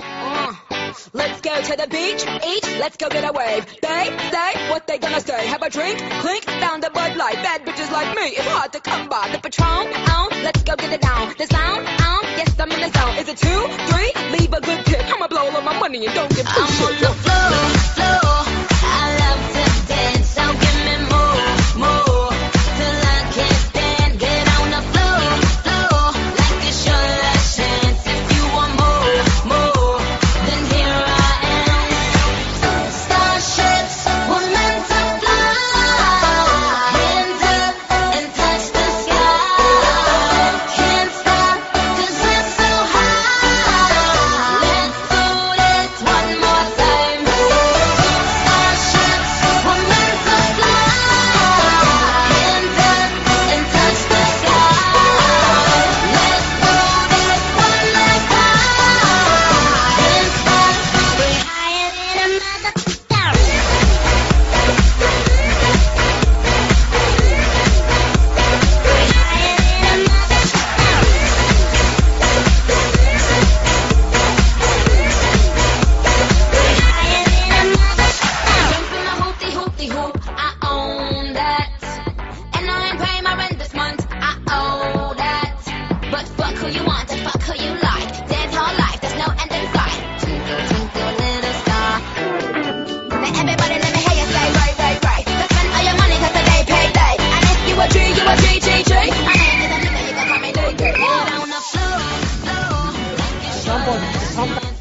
Uh, Let's go to the beach, eat, let's go get a wave. They say what they gonna say. Have a drink, clink, down the Bud Light. Bad bitches like me, it's hard to come by. The Patron, on, let's go get it down. The sound, on, yes I'm in the zone. Is it two, three? Leave a good tip. I'ma blow all of my money and don't give two I'm on the floor. you want fuck who you like. Life, there's no end in sight. Twinkle, twinkle, little star. Now everybody let me hear you say, right, right, right. Spend all your you. My name is a you call me. Down the floor,